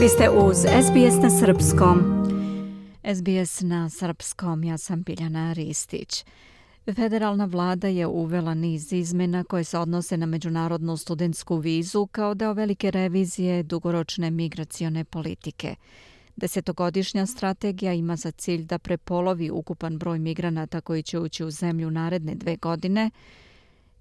Vi ste uz SBS na Srpskom. SBS na Srpskom, ja sam Biljana Ristić. Federalna vlada je uvela niz izmena koje se odnose na međunarodnu studentsku vizu kao deo velike revizije dugoročne migracione politike. Desetogodišnja strategija ima za cilj da prepolovi ukupan broj migranata koji će ući u zemlju naredne dve godine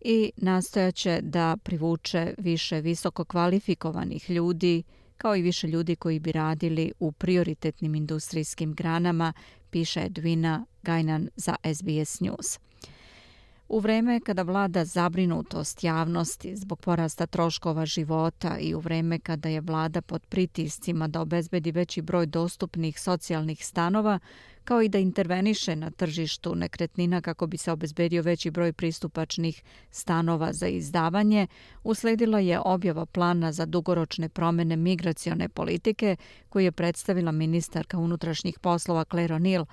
i nastojaće da privuče više visoko kvalifikovanih ljudi kao i više ljudi koji bi radili u prioritetnim industrijskim granama, piše Edwina Gajnan za SBS News. U vreme kada vlada zabrinutost javnosti zbog porasta troškova života i u vreme kada je vlada pod pritiscima da obezbedi veći broj dostupnih socijalnih stanova, kao i da interveniše na tržištu nekretnina kako bi se obezbedio veći broj pristupačnih stanova za izdavanje, usledila je objava plana za dugoročne promene migracione politike koju je predstavila ministarka unutrašnjih poslova Claire O'Neill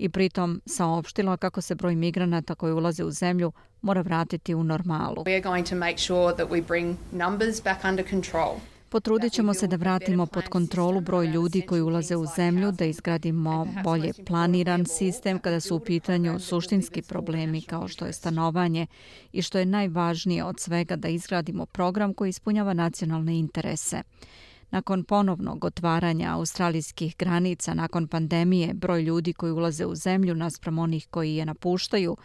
i pritom saopštila kako se broj migranata koji ulaze u zemlju mora vratiti u normalu. We are going to make sure that we bring numbers back under control. Potrudit ćemo se da vratimo pod kontrolu broj ljudi koji ulaze u zemlju, da izgradimo bolje planiran sistem kada su u pitanju suštinski problemi kao što je stanovanje i što je najvažnije od svega da izgradimo program koji ispunjava nacionalne interese. Nakon ponovnog otvaranja australijskih granica, nakon pandemije, broj ljudi koji ulaze u zemlju naspram onih koji je napuštaju,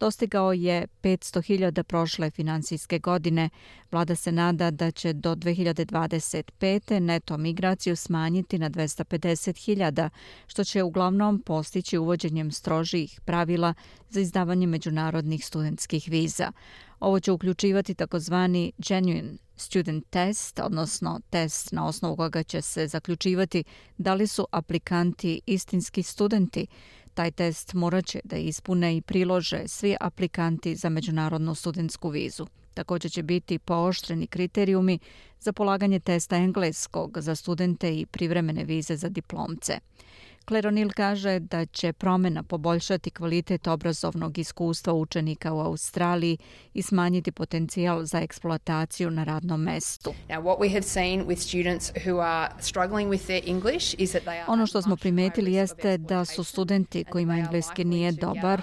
dostigao je 500.000 prošle financijske godine. Vlada se nada da će do 2025. neto migraciju smanjiti na 250.000, što će uglavnom postići uvođenjem strožijih pravila za izdavanje međunarodnih studentskih viza. Ovo će uključivati takozvani genuine student test, odnosno test na osnovu koga će se zaključivati da li su aplikanti istinski studenti. Taj test morat će da ispune i prilože svi aplikanti za međunarodnu studentsku vizu. Također će biti pooštreni kriterijumi za polaganje testa engleskog za studente i privremene vize za diplomce. Kleronil kaže da će promjena poboljšati kvalitet obrazovnog iskustva učenika u Australiji i smanjiti potencijal za eksploataciju na radnom mestu. Ono što smo primetili jeste da su studenti kojima engleski nije dobar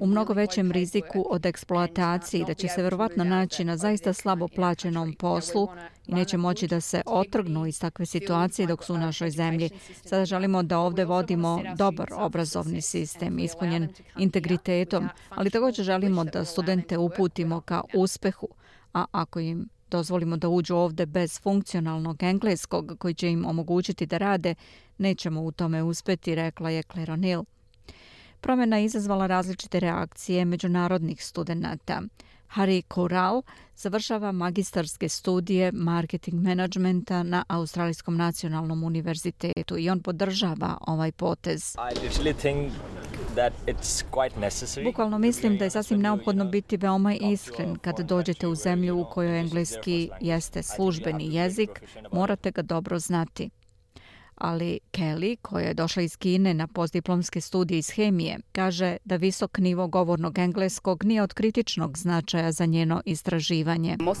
u mnogo većem riziku od eksploatacije i da će se verovatno naći na zaista slabo plaćenom poslu i neće moći da se otrgnu iz takve situacije dok su u našoj zemlji. Sada želimo da ovde vodimo dobar obrazovni sistem ispunjen integritetom, ali također želimo da studente uputimo ka uspehu, a ako im dozvolimo da uđu ovde bez funkcionalnog engleskog koji će im omogućiti da rade, nećemo u tome uspeti, rekla je Claire O'Neill. Promjena je izazvala različite reakcije međunarodnih studenta. Hari Koral završava magistarske studije marketing menadžmenta na Australijskom nacionalnom univerzitetu i on podržava ovaj potez. Bukvalno mislim da je sasvim neophodno biti veoma iskren kada dođete u zemlju u kojoj engleski jeste službeni jezik, morate ga dobro znati ali Kelly, koja je došla iz Kine na postdiplomske studije iz hemije, kaže da visok nivo govornog engleskog nije od kritičnog značaja za njeno istraživanje. Uh,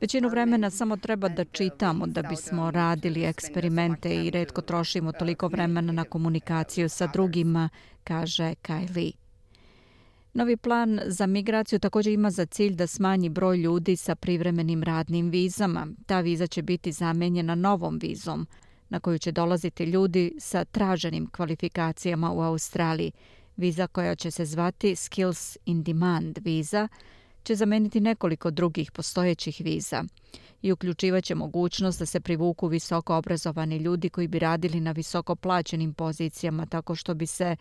Većinu vremena samo treba da čitamo da bismo radili eksperimente i redko trošimo toliko vremena na komunikaciju sa drugima, kaže Kylie. Novi plan za migraciju također ima za cilj da smanji broj ljudi sa privremenim radnim vizama. Ta viza će biti zamenjena novom vizom na koju će dolaziti ljudi sa traženim kvalifikacijama u Australiji. Viza koja će se zvati Skills in Demand viza će zameniti nekoliko drugih postojećih viza i uključivaće mogućnost da se privuku visoko obrazovani ljudi koji bi radili na visoko plaćenim pozicijama tako što bi se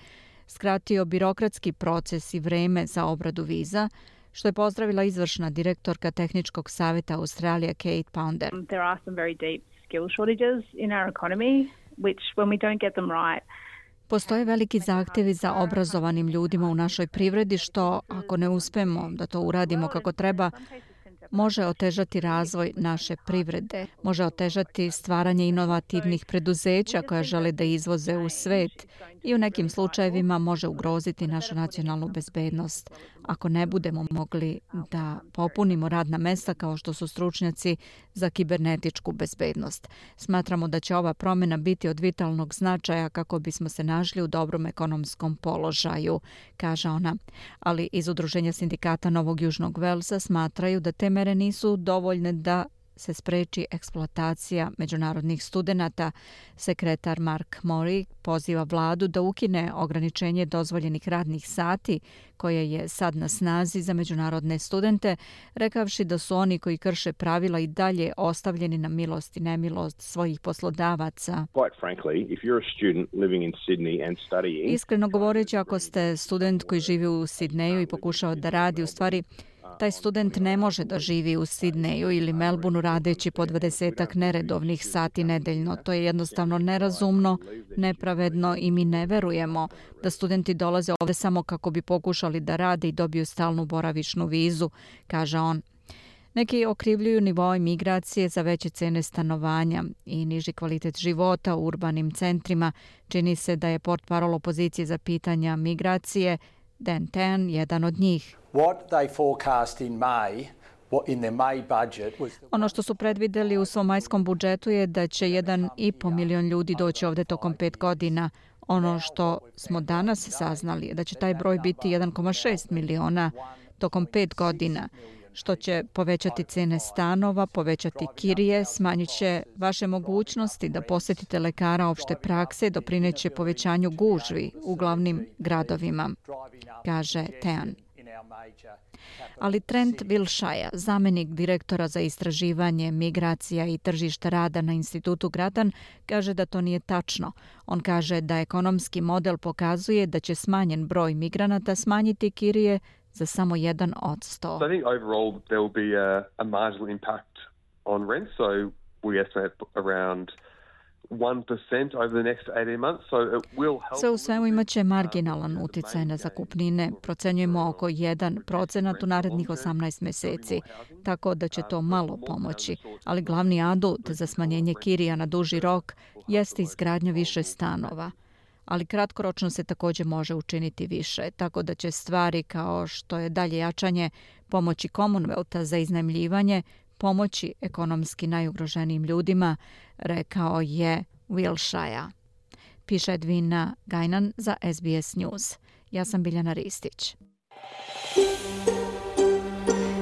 skratio birokratski proces i vreme za obradu viza, što je pozdravila izvršna direktorka Tehničkog savjeta Australija Kate Pounder. There are some very deep skill shortages in our economy, which when we don't get them right, Postoje veliki zahtjevi za obrazovanim ljudima u našoj privredi što, ako ne uspemo da to uradimo kako treba, može otežati razvoj naše privrede, može otežati stvaranje inovativnih preduzeća koja žele da izvoze u svet i u nekim slučajevima može ugroziti našu nacionalnu bezbednost ako ne budemo mogli da popunimo radna mesta kao što su stručnjaci za kibernetičku bezbednost. Smatramo da će ova promjena biti od vitalnog značaja kako bismo se našli u dobrom ekonomskom položaju, kaže ona. Ali iz Udruženja sindikata Novog Južnog Velsa smatraju da te mere nisu dovoljne da se spreči eksploatacija međunarodnih studenta. Sekretar Mark Mori poziva vladu da ukine ograničenje dozvoljenih radnih sati koje je sad na snazi za međunarodne studente, rekavši da su oni koji krše pravila i dalje ostavljeni na milost i nemilost svojih poslodavaca. Iskreno govoreći, ako ste student koji živi u Sidneju i pokušao da radi, u stvari taj student ne može da živi u Sidneju ili Melbourneu radeći po dvadesetak neredovnih sati nedeljno. To je jednostavno nerazumno, nepravedno i mi ne verujemo da studenti dolaze ovde samo kako bi pokušali da rade i dobiju stalnu boravišnu vizu, kaže on. Neki okrivljuju nivoje migracije za veće cene stanovanja i niži kvalitet života u urbanim centrima. Čini se da je port parol opozicije za pitanja migracije Dan Tan jedan od njih. Ono što su predvideli u svom majskom budžetu je da će 1,5 milion ljudi doći ovde tokom pet godina. Ono što smo danas saznali je da će taj broj biti 1,6 miliona tokom pet godina što će povećati cene stanova, povećati kirije, smanjit će vaše mogućnosti da posjetite lekara opšte prakse, doprineće povećanju gužvi u glavnim gradovima, kaže Tean. Ali Trent Vilšaja, zamenik direktora za istraživanje migracija i tržišta rada na institutu Gratan, kaže da to nije tačno. On kaže da ekonomski model pokazuje da će smanjen broj migranata smanjiti kirije za samo jedan od sto. I think overall there will be a, a marginal impact on rent, so we estimate around Sve u svemu imaće marginalan uticaj na zakupnine. Procenjujemo oko 1 procenat u narednih 18 meseci, tako da će to malo pomoći. Ali glavni adut za smanjenje kirija na duži rok jeste izgradnja više stanova ali kratkoročno se također može učiniti više, tako da će stvari kao što je dalje jačanje pomoći Commonwealtha za iznajmljivanje pomoći ekonomski najugroženijim ljudima, rekao je Wilshire. Piše Edvina Gajnan za SBS News. Ja sam Biljana Ristić.